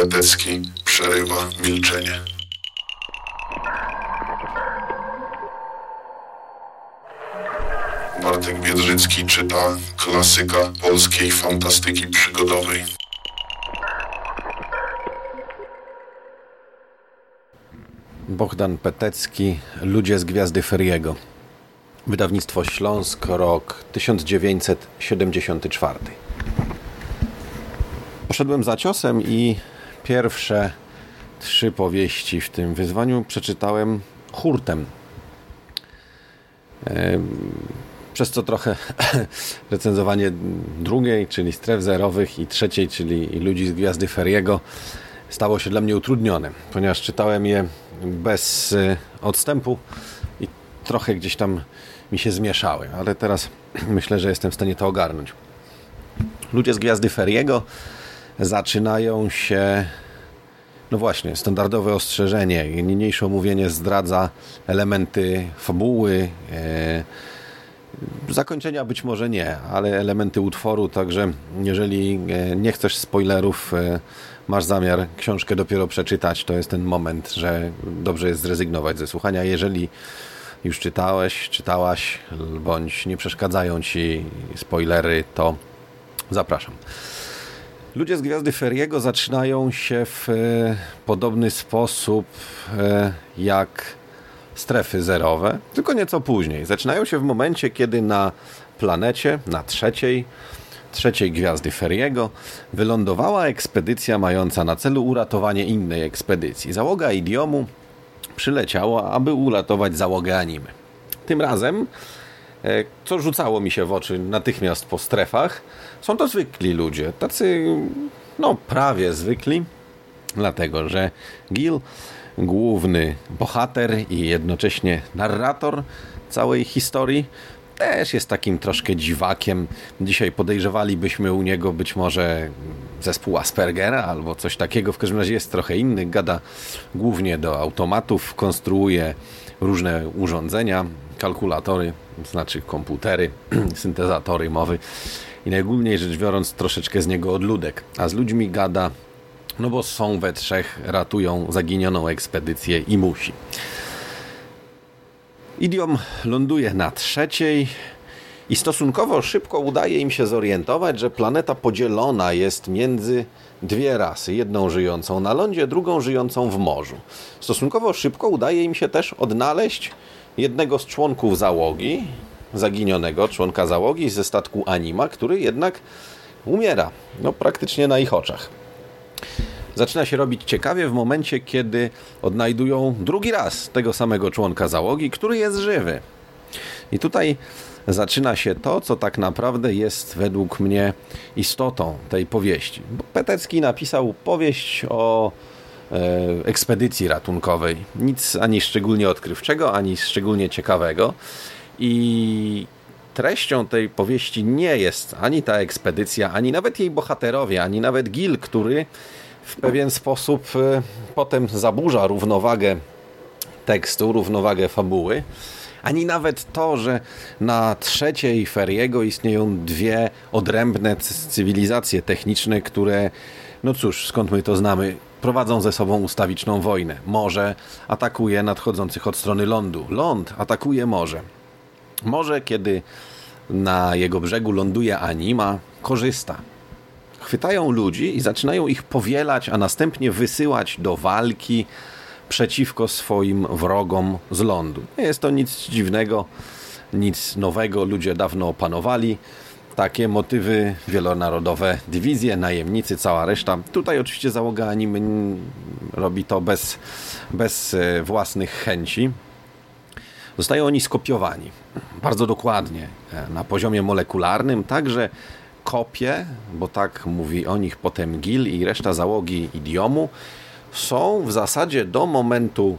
Petecki przerywa milczenie. Bartek Biedrzycki czyta klasyka polskiej fantastyki przygodowej. Bohdan Petecki, Ludzie z Gwiazdy Feriego. Wydawnictwo Śląsk, rok 1974. Poszedłem za ciosem i pierwsze trzy powieści w tym wyzwaniu przeczytałem hurtem. Przez co trochę recenzowanie drugiej, czyli stref zerowych i trzeciej, czyli ludzi z Gwiazdy Feriego stało się dla mnie utrudnione, ponieważ czytałem je bez y, odstępu i trochę gdzieś tam mi się zmieszały, ale teraz myślę, że jestem w stanie to ogarnąć. Ludzie z Gwiazdy Feriego zaczynają się no właśnie, standardowe ostrzeżenie. Niniejsze omówienie zdradza elementy fabuły. E, zakończenia być może nie, ale elementy utworu, także jeżeli e, nie chcesz spoilerów, e, masz zamiar książkę dopiero przeczytać, to jest ten moment, że dobrze jest zrezygnować ze słuchania. Jeżeli już czytałeś, czytałaś, bądź nie przeszkadzają ci spoilery, to zapraszam. Ludzie z Gwiazdy Feriego zaczynają się w e, podobny sposób e, jak strefy zerowe, tylko nieco później. Zaczynają się w momencie, kiedy na planecie, na trzeciej, trzeciej gwiazdy Feriego wylądowała ekspedycja mająca na celu uratowanie innej ekspedycji. Załoga idiomu przyleciała, aby uratować załogę animy. Tym razem, co rzucało mi się w oczy natychmiast po strefach, są to zwykli ludzie, tacy no prawie zwykli, dlatego że Gil, główny bohater i jednocześnie narrator całej historii, też jest takim troszkę dziwakiem. Dzisiaj podejrzewalibyśmy u niego być może zespół Aspergera albo coś takiego. W każdym razie jest trochę inny. Gada głównie do automatów, konstruuje różne urządzenia, kalkulatory, znaczy komputery, syntezatory mowy i najogólniej rzecz biorąc troszeczkę z niego odludek. A z ludźmi gada, no bo są we trzech, ratują zaginioną ekspedycję i musi. Idiom ląduje na trzeciej i stosunkowo szybko udaje im się zorientować, że planeta podzielona jest między dwie rasy. Jedną żyjącą na lądzie, drugą żyjącą w morzu. Stosunkowo szybko udaje im się też odnaleźć jednego z członków załogi, zaginionego członka załogi ze statku Anima, który jednak umiera, no praktycznie na ich oczach zaczyna się robić ciekawie w momencie, kiedy odnajdują drugi raz tego samego członka załogi, który jest żywy. I tutaj zaczyna się to, co tak naprawdę jest według mnie istotą tej powieści. Petecki napisał powieść o ekspedycji ratunkowej. Nic ani szczególnie odkrywczego, ani szczególnie ciekawego. I treścią tej powieści nie jest ani ta ekspedycja, ani nawet jej bohaterowie, ani nawet Gil, który w pewien sposób y, potem zaburza równowagę tekstu, równowagę fabuły. Ani nawet to, że na trzeciej Feriego istnieją dwie odrębne cywilizacje techniczne, które, no cóż, skąd my to znamy, prowadzą ze sobą ustawiczną wojnę. Morze atakuje nadchodzących od strony lądu. Ląd atakuje morze. Morze, kiedy na jego brzegu ląduje anima, korzysta chwytają ludzi i zaczynają ich powielać, a następnie wysyłać do walki przeciwko swoim wrogom z lądu. Nie jest to nic dziwnego, nic nowego. Ludzie dawno opanowali takie motywy wielonarodowe, dywizje, najemnicy, cała reszta. Tutaj oczywiście załoga animy robi to bez, bez e, własnych chęci. Zostają oni skopiowani bardzo dokładnie e, na poziomie molekularnym, także kopie, bo tak mówi o nich potem Gil i reszta załogi idiomu, są w zasadzie do momentu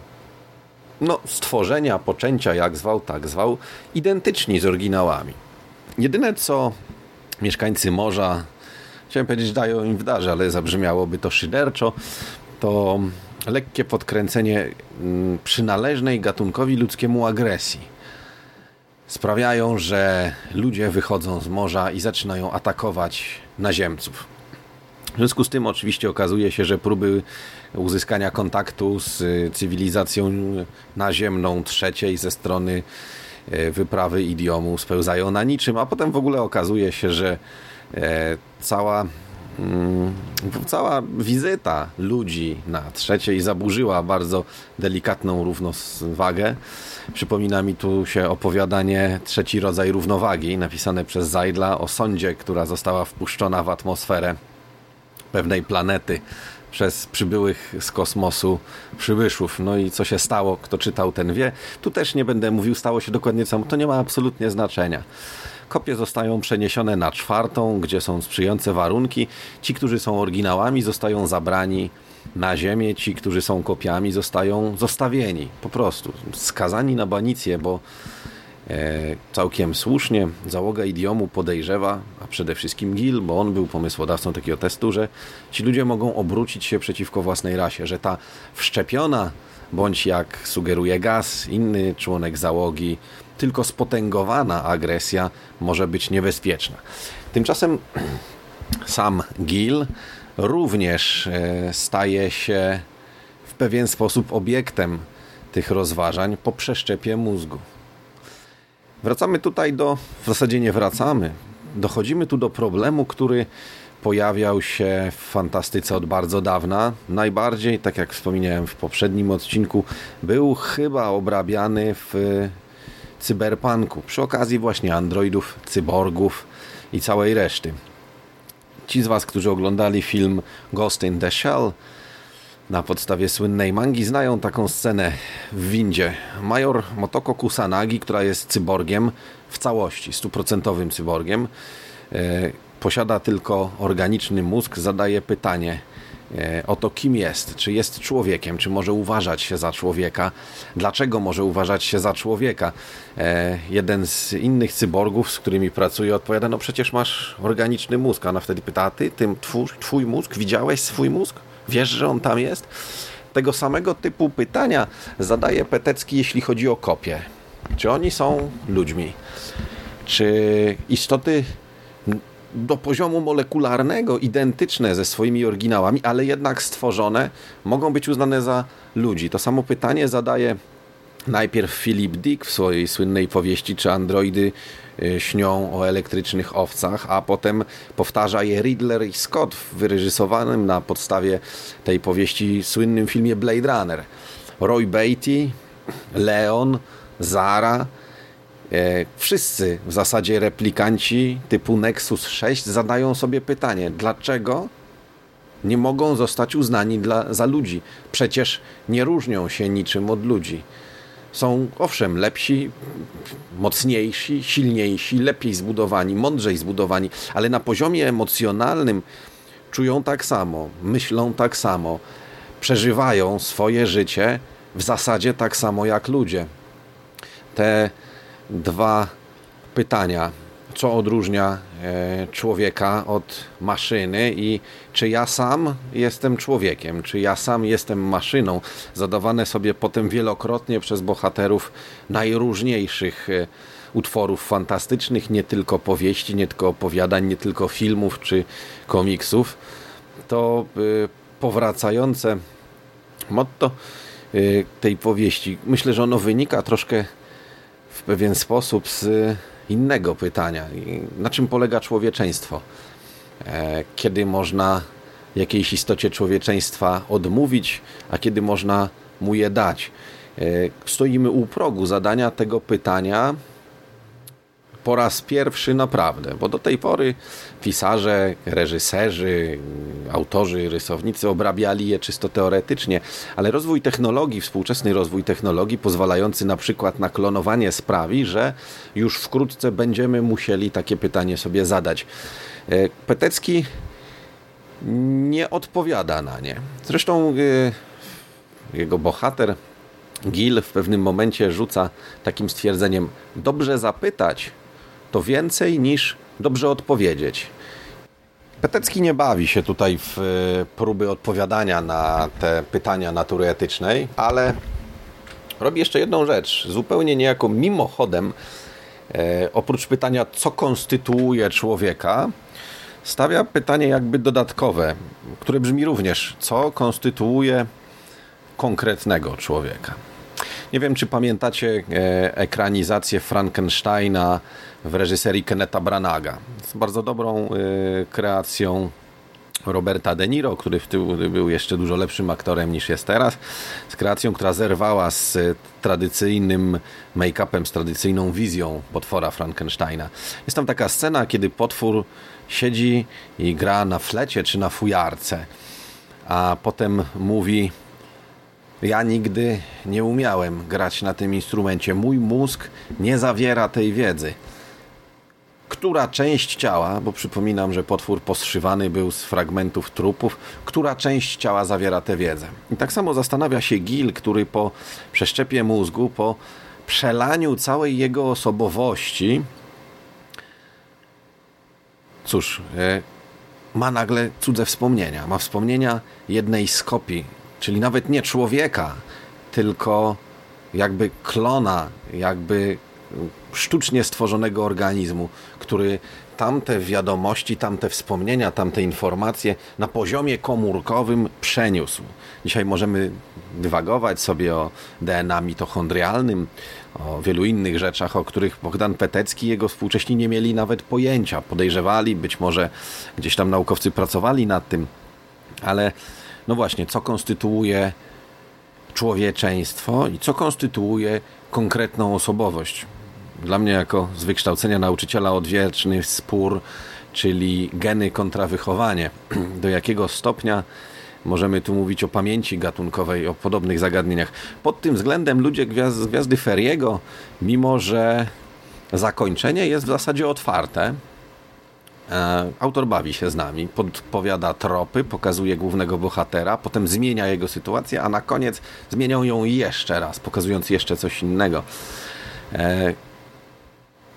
no, stworzenia, poczęcia, jak zwał, tak zwał, identyczni z oryginałami. Jedyne co mieszkańcy morza, chciałem powiedzieć, dają im w darze, ale zabrzmiałoby to szyderczo, to lekkie podkręcenie mm, przynależnej gatunkowi ludzkiemu agresji sprawiają, że ludzie wychodzą z morza i zaczynają atakować naziemców. W związku z tym oczywiście okazuje się, że próby uzyskania kontaktu z cywilizacją naziemną trzeciej ze strony wyprawy idiomu spełzają na niczym, a potem w ogóle okazuje się, że e, cała mm, cała wizyta ludzi na trzeciej zaburzyła bardzo delikatną równowagę. Przypomina mi tu się opowiadanie Trzeci rodzaj równowagi, napisane przez Zajdla o sądzie, która została wpuszczona w atmosferę pewnej planety przez przybyłych z kosmosu przybyszów. No i co się stało, kto czytał, ten wie. Tu też nie będę mówił, stało się dokładnie samo, to nie ma absolutnie znaczenia. Kopie zostają przeniesione na czwartą, gdzie są sprzyjające warunki. Ci, którzy są oryginałami, zostają zabrani na ziemię, ci, którzy są kopiami, zostają zostawieni. Po prostu skazani na banicję, bo całkiem słusznie załoga idiomu podejrzewa, a przede wszystkim Gil, bo on był pomysłodawcą takiego testu, że ci ludzie mogą obrócić się przeciwko własnej rasie, że ta wszczepiona, bądź jak sugeruje Gaz, inny członek załogi, tylko spotęgowana agresja może być niebezpieczna. Tymczasem sam Gil również e, staje się w pewien sposób obiektem tych rozważań po przeszczepie mózgu. Wracamy tutaj do, w zasadzie nie wracamy, dochodzimy tu do problemu, który pojawiał się w fantastyce od bardzo dawna. Najbardziej, tak jak wspomniałem w poprzednim odcinku, był chyba obrabiany w cyberpunku, przy okazji właśnie androidów, cyborgów i całej reszty. Ci z Was, którzy oglądali film Ghost in the Shell, na podstawie słynnej mangi znają taką scenę w windzie. Major Motoko Kusanagi, która jest cyborgiem w całości, stuprocentowym cyborgiem, e, posiada tylko organiczny mózg, zadaje pytanie e, o to, kim jest. Czy jest człowiekiem, czy może uważać się za człowieka, dlaczego może uważać się za człowieka. E, jeden z innych cyborgów, z którymi pracuje, odpowiada: No przecież masz organiczny mózg. A ona wtedy pyta: ty, tym twój, twój mózg, widziałeś swój mózg? Wiesz, że on tam jest? Tego samego typu pytania zadaje Petecki, jeśli chodzi o kopie. Czy oni są ludźmi? Czy istoty do poziomu molekularnego identyczne ze swoimi oryginałami, ale jednak stworzone, mogą być uznane za ludzi? To samo pytanie zadaje najpierw Philip Dick w swojej słynnej powieści, czy androidy Y, śnią o elektrycznych owcach, a potem powtarza je Riddler i Scott w wyreżysowanym na podstawie tej powieści słynnym filmie Blade Runner. Roy Beatty, Leon, Zara, e, wszyscy w zasadzie replikanci typu Nexus 6 zadają sobie pytanie, dlaczego nie mogą zostać uznani dla, za ludzi? Przecież nie różnią się niczym od ludzi są owszem lepsi, mocniejsi, silniejsi, lepiej zbudowani, mądrzej zbudowani, ale na poziomie emocjonalnym czują tak samo, myślą tak samo, przeżywają swoje życie w zasadzie tak samo jak ludzie. Te dwa pytania co odróżnia e, człowieka od maszyny i czy ja sam jestem człowiekiem, czy ja sam jestem maszyną, zadawane sobie potem wielokrotnie przez bohaterów najróżniejszych e, utworów fantastycznych, nie tylko powieści, nie tylko opowiadań, nie tylko filmów czy komiksów. To e, powracające motto tej powieści, myślę, że ono wynika troszkę w pewien sposób z innego pytania. Na czym polega człowieczeństwo? E, kiedy można jakiejś istocie człowieczeństwa odmówić, a kiedy można mu je dać? E, stoimy u progu zadania tego pytania po raz pierwszy naprawdę, bo do tej pory pisarze, reżyserzy, autorzy, rysownicy obrabiali je czysto teoretycznie, ale rozwój technologii, współczesny rozwój technologii pozwalający na przykład na klonowanie sprawi, że już wkrótce będziemy musieli takie pytanie sobie zadać. E, Petecki nie odpowiada na nie. Zresztą e, jego bohater Gil w pewnym momencie rzuca takim stwierdzeniem: Dobrze zapytać, to więcej niż dobrze odpowiedzieć. Petecki nie bawi się tutaj w e, próby odpowiadania na te pytania natury etycznej, ale robi jeszcze jedną rzecz, zupełnie niejako mimochodem, e, oprócz pytania, co konstytuuje człowieka, stawia pytanie jakby dodatkowe, które brzmi również, co konstytuuje konkretnego człowieka. Nie wiem, czy pamiętacie e, ekranizację Frankensteina w reżyserii Kenneta Branaga. Jest bardzo dobrą e, kreacją Roberta De Niro, który wtedy był jeszcze dużo lepszym aktorem niż jest teraz, z kreacją, która zerwała z tradycyjnym make-upem, z tradycyjną wizją potwora Frankensteina. Jest tam taka scena, kiedy potwór siedzi i gra na flecie czy na fujarce, a potem mówi ja nigdy nie umiałem grać na tym instrumencie. Mój mózg nie zawiera tej wiedzy. Która część ciała, bo przypominam, że potwór postrzywany był z fragmentów trupów, która część ciała zawiera tę wiedzę? I tak samo zastanawia się Gil, który po przeszczepie mózgu, po przelaniu całej jego osobowości, cóż, e, ma nagle cudze wspomnienia. Ma wspomnienia jednej z kopii czyli nawet nie człowieka, tylko jakby klona, jakby sztucznie stworzonego organizmu, który tamte wiadomości, tamte wspomnienia, tamte informacje na poziomie komórkowym przeniósł. Dzisiaj możemy dywagować sobie o DNA mitochondrialnym, o wielu innych rzeczach, o których Bogdan Petecki i jego współcześni nie mieli nawet pojęcia. Podejrzewali, być może gdzieś tam naukowcy pracowali nad tym, ale no właśnie, co konstytuuje człowieczeństwo i co konstytuuje konkretną osobowość. Dla mnie, jako z wykształcenia nauczyciela, odwieczny spór, czyli geny kontra wychowanie. Do jakiego stopnia możemy tu mówić o pamięci gatunkowej, o podobnych zagadnieniach. Pod tym względem ludzie gwiazd, Gwiazdy Feriego, mimo że zakończenie jest w zasadzie otwarte, autor bawi się z nami, podpowiada tropy, pokazuje głównego bohatera, potem zmienia jego sytuację, a na koniec zmienią ją jeszcze raz, pokazując jeszcze coś innego. E,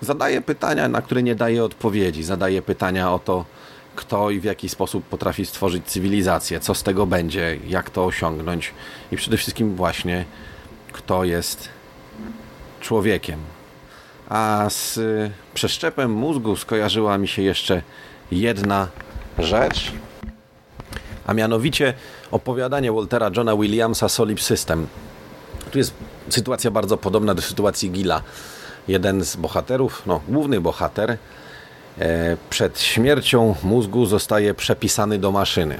zadaje pytania, na które nie daje odpowiedzi. Zadaje pytania o to, kto i w jaki sposób potrafi stworzyć cywilizację, co z tego będzie, jak to osiągnąć i przede wszystkim właśnie, kto jest człowiekiem, a z przeszczepem mózgu skojarzyła mi się jeszcze jedna rzecz, a mianowicie opowiadanie Waltera Johna Williamsa Solid System. Tu jest sytuacja bardzo podobna do sytuacji Gila. Jeden z bohaterów, no główny bohater, e, przed śmiercią mózgu zostaje przepisany do maszyny.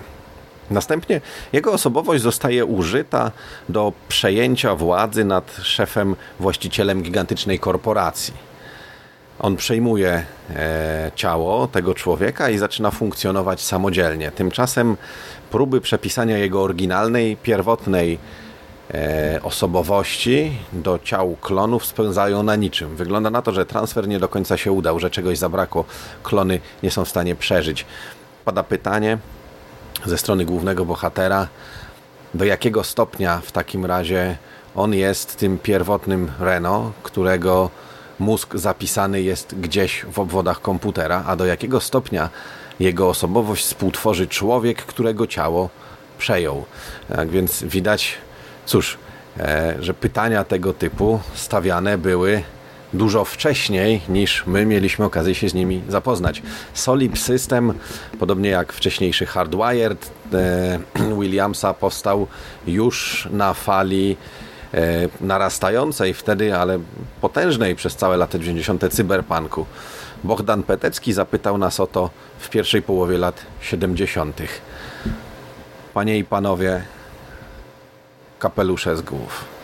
Następnie jego osobowość zostaje użyta do przejęcia władzy nad szefem, właścicielem gigantycznej korporacji. On przejmuje e, ciało tego człowieka i zaczyna funkcjonować samodzielnie. Tymczasem próby przepisania jego oryginalnej, pierwotnej e, osobowości do ciał klonów spełzają na niczym. Wygląda na to, że transfer nie do końca się udał, że czegoś zabrakło. Klony nie są w stanie przeżyć. Pada pytanie, ze strony głównego bohatera, do jakiego stopnia w takim razie on jest tym pierwotnym Reno, którego mózg zapisany jest gdzieś w obwodach komputera, a do jakiego stopnia jego osobowość współtworzy człowiek, którego ciało przejął. Tak więc widać, cóż, e, że pytania tego typu stawiane były dużo wcześniej niż my mieliśmy okazję się z nimi zapoznać. Solid System, podobnie jak wcześniejszy Hardwired e, Williamsa, powstał już na fali e, narastającej wtedy, ale potężnej przez całe lata 90. cyberpunku. Bogdan Petecki zapytał nas o to w pierwszej połowie lat 70. Panie i panowie, kapelusze z głów.